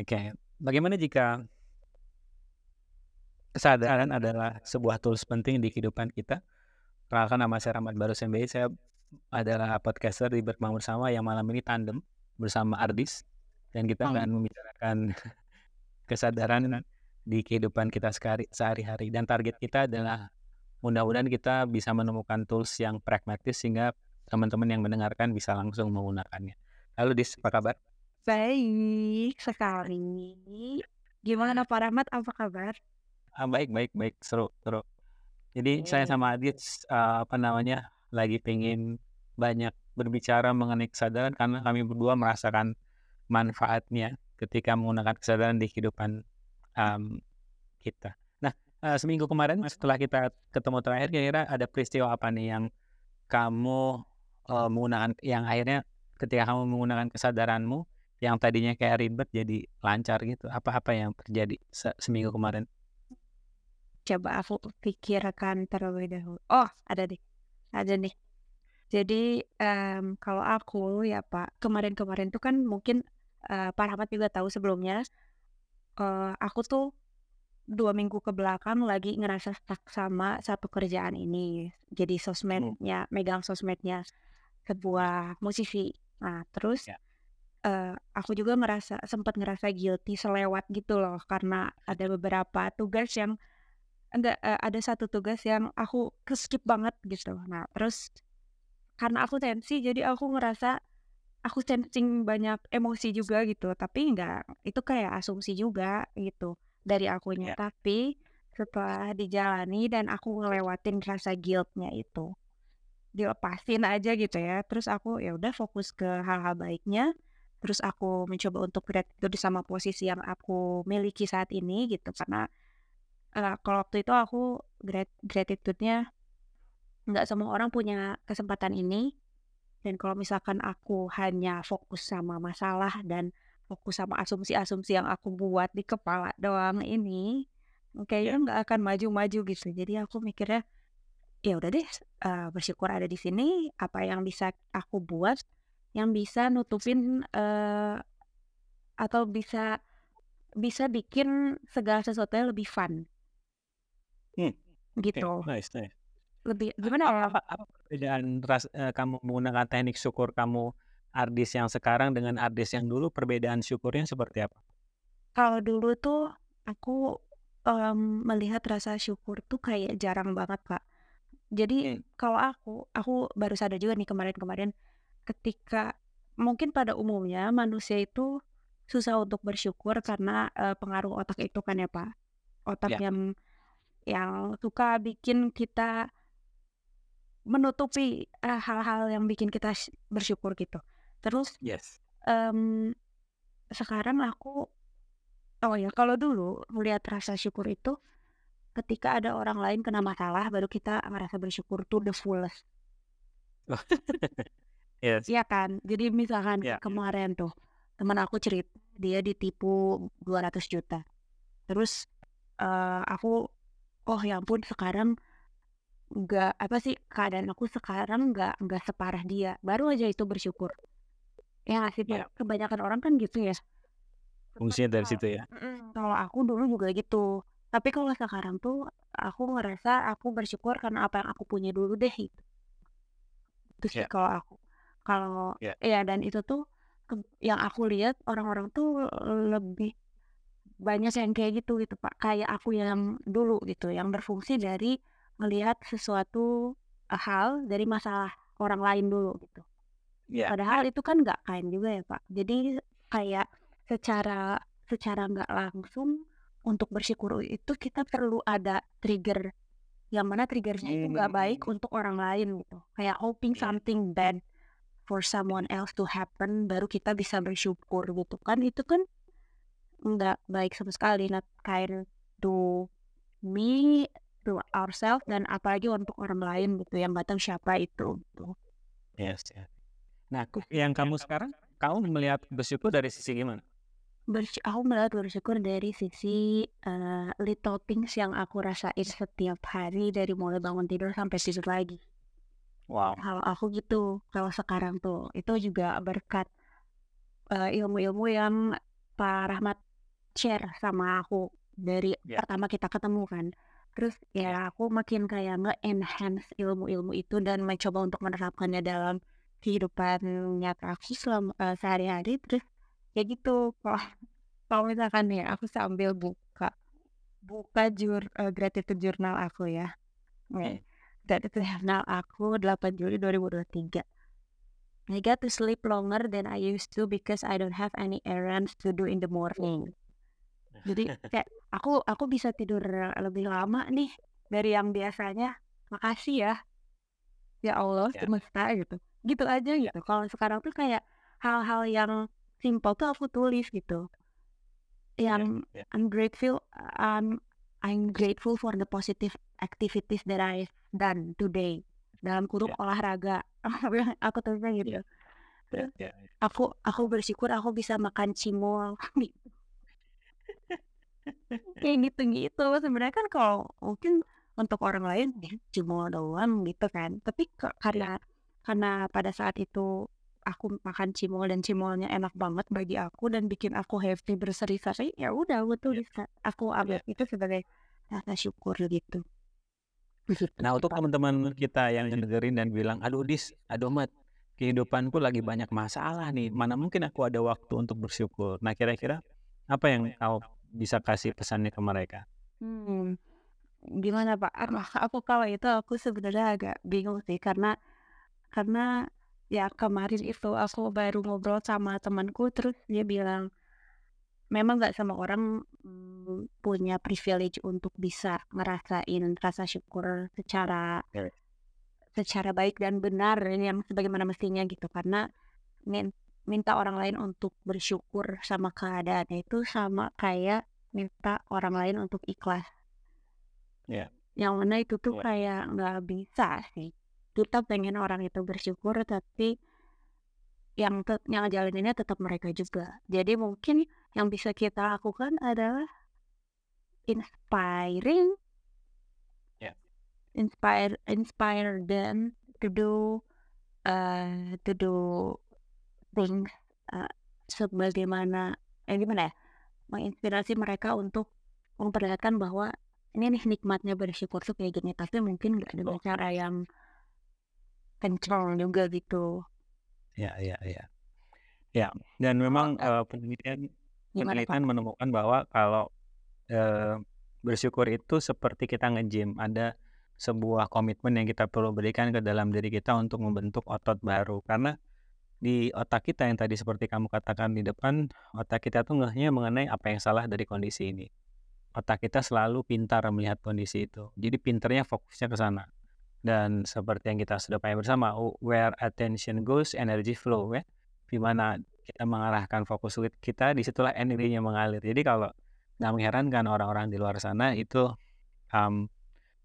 Oke, bagaimana jika kesadaran adalah sebuah tools penting di kehidupan kita? Perkenalkan nama saya Rahmat Barus MBI, saya adalah podcaster di Berkembang Bersama yang malam ini tandem bersama Ardis dan kita akan membicarakan kesadaran di kehidupan kita sehari-hari dan target kita adalah mudah-mudahan kita bisa menemukan tools yang pragmatis sehingga teman-teman yang mendengarkan bisa langsung menggunakannya. Halo Dis, apa kabar? Baik sekali. Gimana Pak Rahmat, apa kabar? Ah, baik, baik, baik, seru, seru. Jadi saya sama Adit eh, apa namanya lagi pengen banyak berbicara mengenai kesadaran karena kami berdua merasakan manfaatnya ketika menggunakan kesadaran di kehidupan em, kita. Nah, eh, seminggu kemarin setelah kita ketemu terakhir, kira-kira ada peristiwa apa nih yang kamu eh, menggunakan, yang akhirnya ketika kamu menggunakan kesadaranmu yang tadinya kayak ribet jadi lancar gitu. Apa-apa yang terjadi se- seminggu kemarin? Coba aku pikirkan terlebih dahulu. Oh, ada deh. Ada nih. Jadi em, kalau aku ya Pak, kemarin-kemarin tuh kan mungkin eh, Pak Rahmat juga tahu sebelumnya, eh, aku tuh dua minggu ke belakang lagi ngerasa stuck sama satu kerjaan ini. Jadi Hmm. sosmednya, megang sosmednya sebuah musisi. Nah, terus Ya. Eh, aku juga ngerasa sempat ngerasa guilty selewat gitu loh karena ada beberapa tugas yang enggak eh, ada satu tugas yang aku keskip banget gitu. Nah, terus karena aku tensi jadi aku ngerasa aku sensing banyak emosi juga gitu. Tapi enggak itu kayak asumsi juga gitu dari akunya. Ya. Tapi setelah dijalani dan aku ngelewatin rasa guilt-nya itu dilepasin aja gitu ya. Terus aku ya udah fokus ke hal-hal baiknya. Terus aku mencoba untuk gratitude sama posisi yang aku miliki saat ini gitu karena eh, kalau waktu itu aku grat gratitude-nya nggak semua orang punya kesempatan ini dan kalau misalkan aku hanya fokus sama masalah dan fokus sama asumsi-asumsi yang aku buat di kepala doang ini kayaknya Ya. nggak akan maju-maju gitu. Jadi aku mikirnya ya udah deh eh, bersyukur ada di sini apa yang bisa aku buat yang bisa nutupin eh, atau bisa bisa bikin segala sesuatunya lebih fun Hmm. Gitu nice, nice. lebih gimana ya Apa, apa perbedaan ras, eh, kamu menggunakan teknik syukur kamu Ardis yang sekarang dengan Ardis yang dulu perbedaan syukurnya seperti apa? kalau dulu tuh aku em, melihat rasa syukur tuh kayak jarang banget kak jadi Hmm. kalau aku aku baru sadar juga nih kemarin-kemarin ketika mungkin pada umumnya manusia itu susah untuk bersyukur karena eh, pengaruh otak itu kan ya pak otak Ya. yang yang suka bikin kita menutupi hal-hal yang bikin kita sy- bersyukur gitu terus Yes. em, sekarang aku oh ya kalau dulu melihat rasa syukur itu ketika ada orang lain kena masalah baru kita merasa bersyukur tuh the fullest Yes. Iya kan jadi misalkan Ya. kemarin tuh teman aku cerita dia ditipu 200 juta terus eh, aku oh ya ampun sekarang nggak apa sih keadaan aku sekarang nggak nggak separah dia baru aja itu bersyukur ya nggak sih Ya. Pak? kebanyakan orang kan gitu ya Fungsinya dari situ ya. Kalau aku dulu juga gitu tapi kalau sekarang tuh aku ngerasa aku bersyukur karena apa yang aku punya dulu deh itu itu sih Ya. kalau aku kalau Ya. ya dan itu tuh yang aku lihat orang-orang tuh lebih banyak yang kayak gitu gitu pak kayak aku yang dulu gitu yang berfungsi dari melihat sesuatu hal dari masalah orang lain dulu gitu Ya. padahal itu kan nggak kain juga ya pak jadi kayak secara secara nggak langsung untuk bersyukur itu kita perlu ada trigger yang mana triggernya itu nggak baik Hmm. untuk orang lain gitu kayak hoping Iya. something bad for someone else to happen baru kita bisa bersyukur gitu kan itu kan nggak baik sama sekali not kind to me to ourselves dan apalagi untuk orang lain gitu yang nggak tahu siapa itu gitu. Yes. ya. Nah, ku- yang kamu sekarang, kamu melihat bersyukur dari sisi gimana? Bersy- aku melihat bersyukur dari sisi eh, little things yang aku rasain setiap hari dari mulai bangun tidur sampai tidur lagi. Wow. Kalau aku gitu, kalau sekarang tuh itu juga berkat eh, ilmu-ilmu yang Pak Rahmat share sama aku dari Ya. pertama kita ketemu kan. Terus ya aku makin kayak nge-enhance ilmu-ilmu itu dan mencoba untuk menerapkannya dalam kehidupan nyata aku selama eh, sehari-hari. Terus ya gitu. Kalau kalau misalkan ya aku sambil buka buka jur eh, gratitude journal aku ya. Hmm. Gratitude journal aku 8 Juli 2023. I got to sleep longer than I used to because I don't have any errands to do in the morning. Jadi kayak aku aku bisa tidur lebih lama nih dari yang biasanya. Makasih ya. Ya Allah Ya. semesta gitu. Gitu aja Ya. gitu. Kalau sekarang tuh kayak hal-hal yang simple tuh aku tulis gitu. Ya, Yang ya. I'm grateful um, I'm grateful for the positive activities that I've done today. Dalam kurung Ya. olahraga. aku tulisnya gitu. Ya. Ya, ya. Aku aku bersyukur aku bisa makan cimol. Kayak gitu-gitu. Sebenarnya kan kalau mungkin untuk orang lain ya cimol doang gitu kan. Tapi ke- karena karena pada saat itu aku makan cimol dan cimolnya enak banget bagi aku dan bikin aku happy berseri-seri ya udah aku tulis Kak. aku ambil itu sebagai rasa syukur gitu. Nah, untuk teman-teman kita yang dengerin dan bilang, "Aduh, Dis, aduh, Mat, kehidupanku lagi banyak masalah nih. Mana mungkin aku ada waktu untuk bersyukur." Nah, kira-kira apa yang kau bisa kasih pesannya ke mereka? Hmm, gimana Pak? Aku kalau itu aku sebenarnya agak bingung sih karena karena ya kemarin itu aku baru ngobrol sama temanku terus dia bilang memang nggak sama orang mm, punya privilege untuk bisa ngerasain rasa syukur secara Ya. secara baik dan benar yang sebagaimana mestinya gitu karena min- minta orang lain untuk bersyukur sama keadaannya itu sama kayak minta orang lain untuk ikhlas Ya. yang mana itu tuh Ya. kayak nggak bisa sih kita pengen orang itu bersyukur tapi yang tet- yang jalaninnya tetap mereka juga. Jadi mungkin yang bisa kita lakukan adalah inspiring Ya. inspire inspire them to do uh, to do things uh, sebagaimana eh gimana ya menginspirasi mereka untuk memperlihatkan bahwa ini nih nikmatnya bersyukur tuh kayak gini. Tapi mungkin nggak dengan cara yang kencang juga gitu Ya, ya, ya. Ya, dan memang Oh, eh, penelitian gimana Pak? penelitian menemukan bahwa kalau eh, bersyukur itu seperti kita nge-gym, ada sebuah komitmen yang kita perlu berikan ke dalam diri kita untuk membentuk otot baru. Karena di otak kita yang tadi seperti kamu katakan di depan, otak kita tuh ngehnya mengenai apa yang salah dari kondisi ini. Otak kita selalu pintar melihat kondisi itu. Jadi pinternya fokusnya ke sana. Dan seperti yang kita sudah pahami bersama, where attention goes, energy flow ya. Di mana kita mengarahkan fokus kita, di situlah energinya mengalir. Jadi kalau nggak mengherankan orang-orang di luar sana itu um,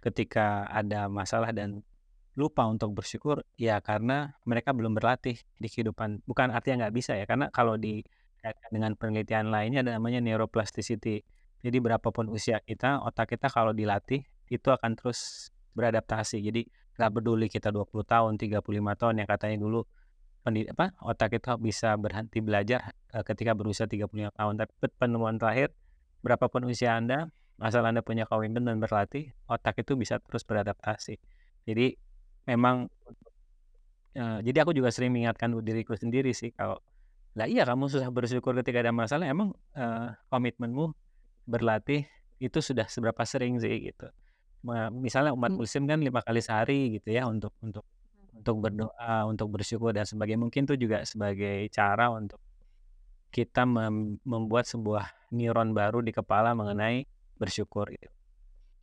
ketika ada masalah dan lupa untuk bersyukur, ya karena mereka belum berlatih di kehidupan. Bukan artinya nggak bisa ya, karena kalau dikaitkan dengan penelitian lainnya ada namanya neuroplasticity. Jadi berapapun usia kita, otak kita kalau dilatih itu akan terus beradaptasi. Jadi nggak peduli kita 20 tahun, 35 tahun yang katanya dulu pendi- apa otak kita bisa berhenti belajar eh, ketika berusia 35 tahun. Tapi penemuan terakhir berapapun usia Anda, asal Anda punya komitmen dan berlatih, otak itu bisa terus beradaptasi. Jadi memang eh, jadi aku juga sering mengingatkan diriku sendiri sih kalau lah iya kamu susah bersyukur ketika ada masalah emang eh, komitmenmu berlatih itu sudah seberapa sering sih gitu. Misalnya umat Hmm. muslim kan lima kali sehari gitu ya untuk untuk untuk berdoa, untuk bersyukur dan sebagainya. Mungkin itu juga sebagai cara untuk kita mem- membuat sebuah neuron baru di kepala mengenai bersyukur gitu.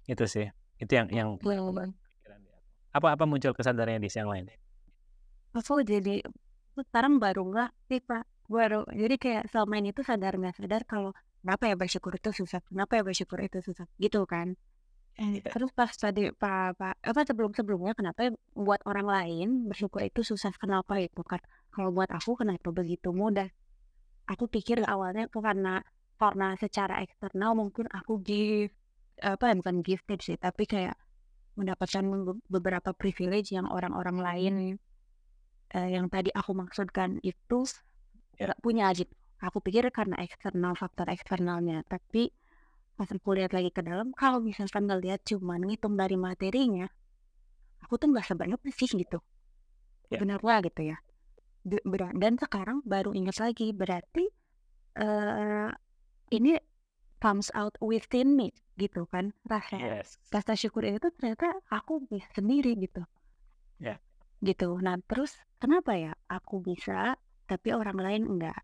Itu sih. Itu yang yang aku. Apa-apa muncul kesadarannya di yang lain? aku jadi sekarang baru nggak sih Pak baru jadi kayak selama ini tuh sadar nggak sadar kalau kenapa ya bersyukur itu susah kenapa ya bersyukur itu susah gitu kan. Terus pas tadi pak pak apa sebelum sebelumnya kenapa buat orang lain bersyukur itu susah? Kenapa itu kan kalau buat aku kenapa begitu mudah? Aku pikir awalnya karena karena secara eksternal mungkin aku give apa ya bukan gifted sih tapi kayak mendapatkan be- beberapa privilege yang orang-orang lain eh, yang tadi aku maksudkan itu nggak punya gitu Aku pikir karena eksternal, faktor eksternalnya, tapi pas aku lihat lagi ke dalam, kalau misalkan ngelihat cuman ngitung dari materinya, aku tuh nggak sebanyak sih gitu. Ya. Benar lah gitu ya. Dan sekarang baru ingat lagi, berarti eh ini comes out within me gitu kan rasa Yes. rasa syukur itu ternyata aku bisa sendiri gitu Ya. gitu nah terus kenapa ya aku bisa tapi orang lain enggak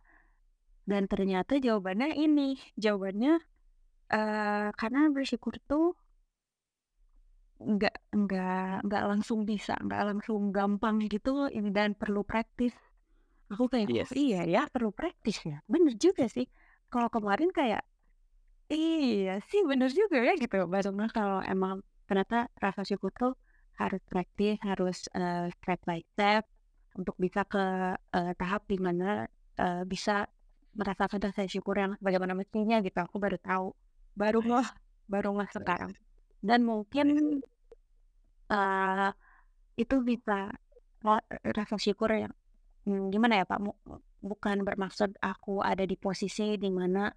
dan ternyata jawabannya ini jawabannya eh karena bersyukur tuh enggak enggak enggak langsung bisa enggak langsung gampang gitu ini dan perlu praktis. Aku kayak "Oh, Yes. iya ya perlu praktis ya. Bener juga sih. Kalau kemarin kayak iya sih bener juga ya gitu. Ngeh kalau emang ternyata rasa syukur tuh harus praktis harus eh, step by step untuk bisa ke eh, tahap di mana eh, bisa merasakan rasa syukur yang bagaimana mestinya gitu. Aku baru tahu baru Nice. ngeh baru ngeh sekarang. dan mungkin eh itu bisa ra- rasa syukur yang hmm, gimana ya Pak? Bukan bermaksud aku ada di posisi di mana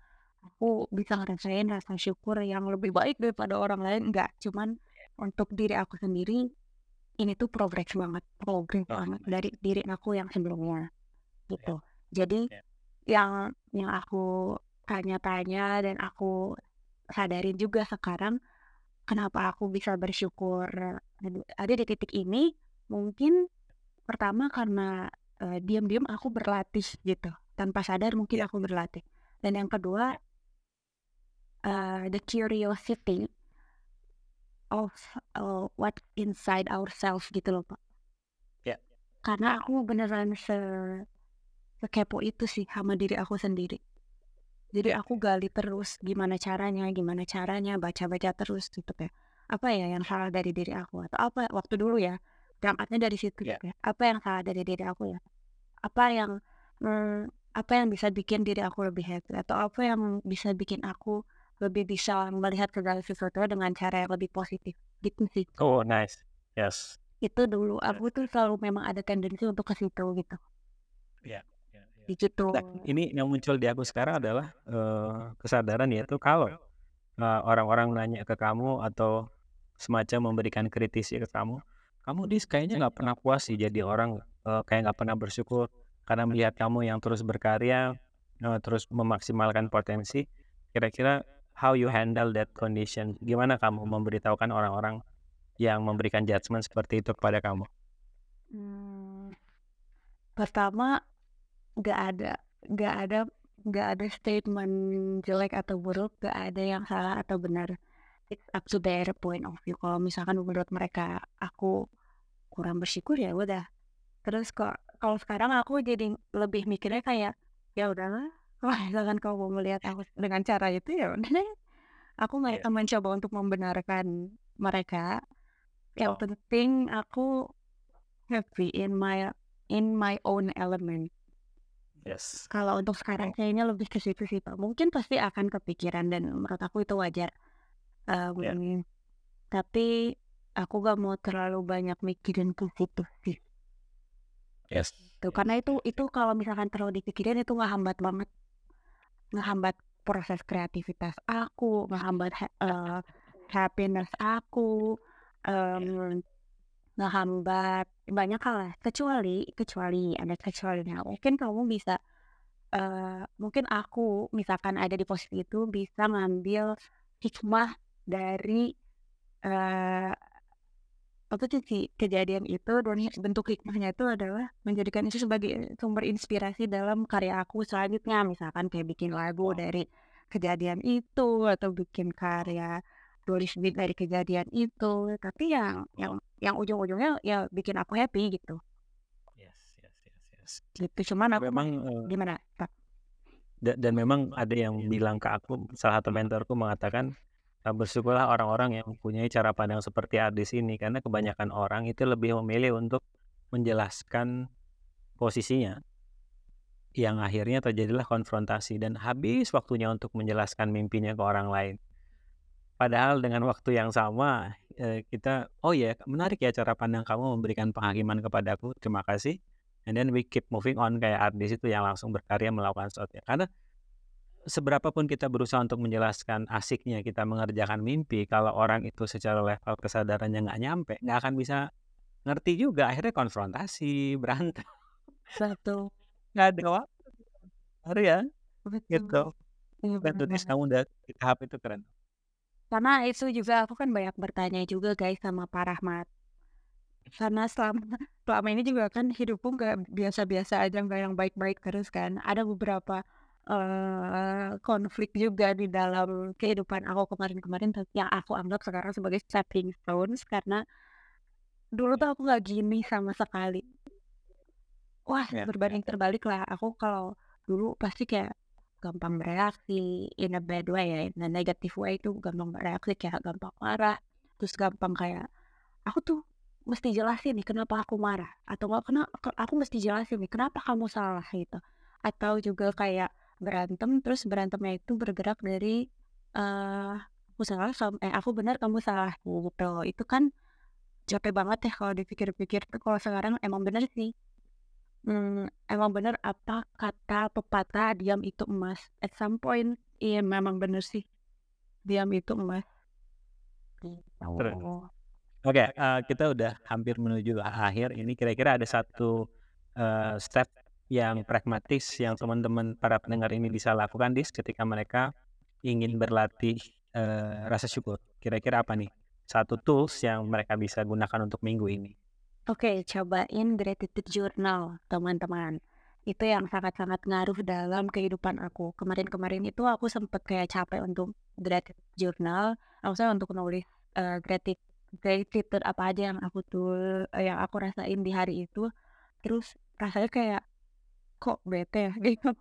aku bisa ngerasain rasa syukur yang lebih baik daripada orang lain enggak. Cuman untuk diri aku sendiri ini tuh progress banget progress Oh, banget dari diri aku yang sebelumnya gitu. Jadi Ya. yang yang aku tanya-tanya dan aku sadarin juga sekarang kenapa aku bisa bersyukur? Ada di titik ini mungkin pertama karena eh, diam-diam aku berlatih gitu tanpa sadar mungkin aku berlatih. Dan yang kedua eh, the curiosity of uh, what inside ourselves gitu loh pak. Ya. karena aku beneran se sekepo itu sih sama diri aku sendiri jadi aku gali terus gimana caranya gimana caranya baca-baca terus gitu ya apa ya yang salah dari diri aku atau apa waktu dulu ya berangkatnya dari situ gitu ya apa yang salah dari diri aku ya? Apa yang hmm, apa yang bisa bikin diri aku lebih happy atau apa yang bisa bikin aku lebih bisa melihat segala sesuatu dengan cara yang lebih positif? Gitu sih. Oh, nice. Yes. itu dulu. Aku tuh selalu memang ada tendensi untuk ke situ gitu. Ya, ya, gitu Nah, ini yang muncul di aku sekarang adalah eh, kesadaran yaitu kalau eh, orang-orang nanya ke kamu atau semacam memberikan kritisi ke kamu, kamu dis kayaknya nggak pernah puas sih jadi orang eh, kayak nggak pernah bersyukur karena melihat kamu yang terus berkarya, eh, terus memaksimalkan potensi. Kira-kira how you handle that condition? Gimana kamu memberitahukan orang-orang yang memberikan judgement seperti itu kepada kamu? Hmm, pertama nggak ada nggak ada nggak ada statement jelek atau buruk nggak ada yang salah atau benar. It's up to their point of view. Kalau misalkan menurut mereka aku kurang bersyukur ya udah. Terus kok kalau sekarang aku jadi lebih mikirnya kayak ya udahlah kalau misalkan kamu mau melihat aku dengan cara itu ya udah aku nggak akan mencoba untuk membenarkan mereka. Yang Oh. penting aku happy in my in my own element Yes. kalau untuk sekarang kayaknya lebih ke situ sih pak. Mungkin pasti akan kepikiran dan menurut aku itu wajar. Em, Ya. tapi aku gak mau terlalu banyak mikirin ke situ sih. Yes. Tuh, karena itu itu kalau misalkan terlalu dipikirin itu ngehambat banget. Ngehambat proses kreativitas aku ngehambat ha- eh, happiness aku em, ngehambat banyak hal lah kecuali kecuali ada kecualinya mungkin kamu bisa eh mungkin aku misalkan ada di posisi itu bisa ngambil hikmah dari eh apa sih kejadian itu dan bentuk hikmahnya itu adalah menjadikan itu sebagai sumber inspirasi dalam karya aku selanjutnya. Misalkan kayak bikin lagu dari kejadian itu atau bikin karya tulis dari kejadian itu tapi yang yang yang ujung-ujungnya ya bikin aku happy gitu Yes, yes, yes, yes. gitu cuman aku Memang eh, gimana Pak? da- dan memang ada yang bilang ke aku, salah satu mentorku mengatakan "Eh, bersyukurlah orang-orang yang mempunyai cara pandang seperti Ardis ini karena kebanyakan orang itu lebih memilih untuk menjelaskan posisinya yang akhirnya terjadilah konfrontasi dan habis waktunya untuk menjelaskan mimpinya ke orang lain. Padahal dengan waktu yang sama eh, kita oh ya menarik ya cara pandang kamu memberikan penghakiman kepadaku. Terima kasih. and then we keep moving on kayak artis itu yang langsung berkarya melakukan sesuatu. Karena seberapa pun kita berusaha untuk menjelaskan asiknya kita mengerjakan mimpi, kalau orang itu secara level kesadarannya nggak nyampe, nggak akan bisa ngerti juga. Akhirnya konfrontasi, berantem. Satu. Nggak ada waktu. Baru ya, Betul. gitu. Iya banget. kamu udah tahap itu keren. Karena itu juga aku kan banyak bertanya juga guys sama Pak Rahmat. Karena selama selama ini juga kan hidupku nggak biasa-biasa aja, nggak yang baik-baik terus kan. Ada beberapa eh konflik juga di dalam kehidupan aku kemarin-kemarin yang aku anggap sekarang sebagai stepping stones karena dulu tuh aku nggak gini sama sekali. Wah, Ya. berbanding terbalik lah. Aku kalau dulu pasti kayak gampang bereaksi in a bad way ya, in a negative way itu gampang bereaksi kayak gampang marah, terus gampang kayak aku tuh mesti jelasin nih kenapa aku marah atau enggak kena ke- aku mesti jelasin nih kenapa kamu salah gitu. Atau juga kayak berantem terus berantemnya itu bergerak dari eh aku salah eh aku benar kamu salah gitu. Itu kan capek banget ya kalau dipikir-pikir kalau sekarang emang bener sih Hmm, emang bener apa kata pepatah diam itu emas. At some point, iya memang bener sih. Diam itu emas. Gitu. Oke, eh, kita udah hampir menuju akhir. Ini kira-kira ada satu eh, step yang pragmatis yang teman-teman para pendengar ini bisa lakukan dis ketika mereka ingin berlatih eh, rasa syukur. Kira-kira apa nih? Satu tools yang mereka bisa gunakan untuk minggu ini. Oke, cobain gratitude journal, teman-teman. Itu yang sangat-sangat ngaruh dalam kehidupan aku. Kemarin-kemarin itu aku sempet kayak capek untuk gratitude journal. Maksudnya untuk nulis eh, gratitude, gratitude apa aja yang aku tuh yang aku rasain di hari itu. Terus rasanya kayak kok bete ya gitu.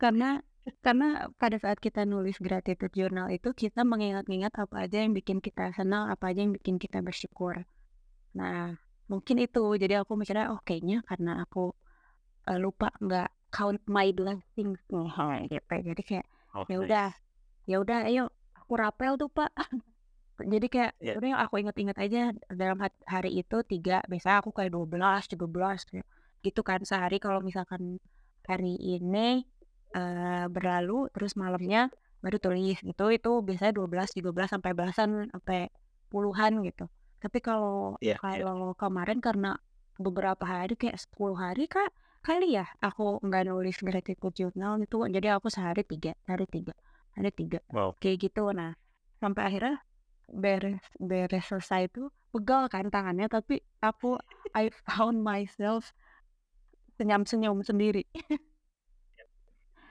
Karena karena pada saat kita nulis gratitude journal itu kita mengingat-ingat apa aja yang bikin kita senang, apa aja yang bikin kita bersyukur. Nah, mungkin itu. Jadi aku mikirnya, oh kayaknya karena aku eh, lupa nggak count my blessings nih, gitu. Jadi kayak Oh, ya udah, ya udah, ayo aku rapel tuh pak. Jadi kayak Ya. udah yang aku ingat-ingat aja dalam hari itu tiga, biasanya aku kayak 12, 13 kayak gitu kan sehari kalau misalkan hari ini eh, berlalu terus malamnya baru tulis gitu itu biasanya 12, 13 sampai belasan sampai puluhan gitu. Tapi kalau Iya, iya. kalau kemarin karena beberapa hari kayak 10 hari kak kali ya aku nggak nulis gratitude journal itu jadi aku sehari tiga hari tiga hari tiga Wow. kayak gitu nah sampai akhirnya beres beres selesai itu pegal kan tangannya tapi aku I found myself senyum-senyum sendiri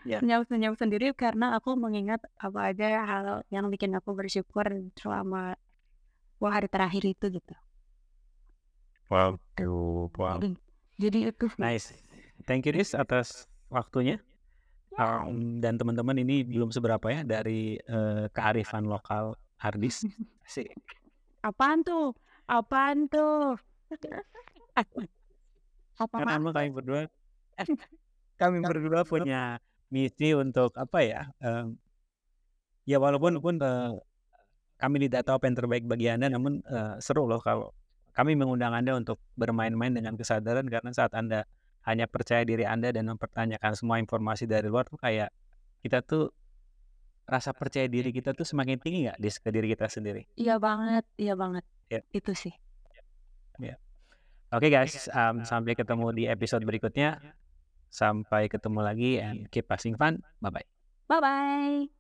Ya. senyum-senyum sendiri karena aku mengingat apa aja hal yang bikin aku bersyukur selama dua hari terakhir itu gitu Wow. Wow. jadi, jadi itu sih Nice. Thank you Dis atas waktunya. Ya. Um, dan teman-teman ini belum seberapa ya dari eh, kearifan lokal Hardis. Asik. apaan tuh apaan tuh apa Karena kami berdua kami berdua punya misi untuk apa ya? em, ya walaupun pun eh, kami tidak tahu apa yang terbaik bagi Anda namun eh, seru loh kalau kami mengundang Anda untuk bermain-main dengan kesadaran karena saat Anda hanya percaya diri Anda dan mempertanyakan semua informasi dari luar tuh kayak kita tuh rasa percaya diri kita tuh semakin tinggi nggak di ke diri kita sendiri. iya banget iya banget Ya. itu sih Oke guys, um, sampai ketemu di episode berikutnya. Sampai ketemu lagi and keep passing fun. Bye bye. bye bye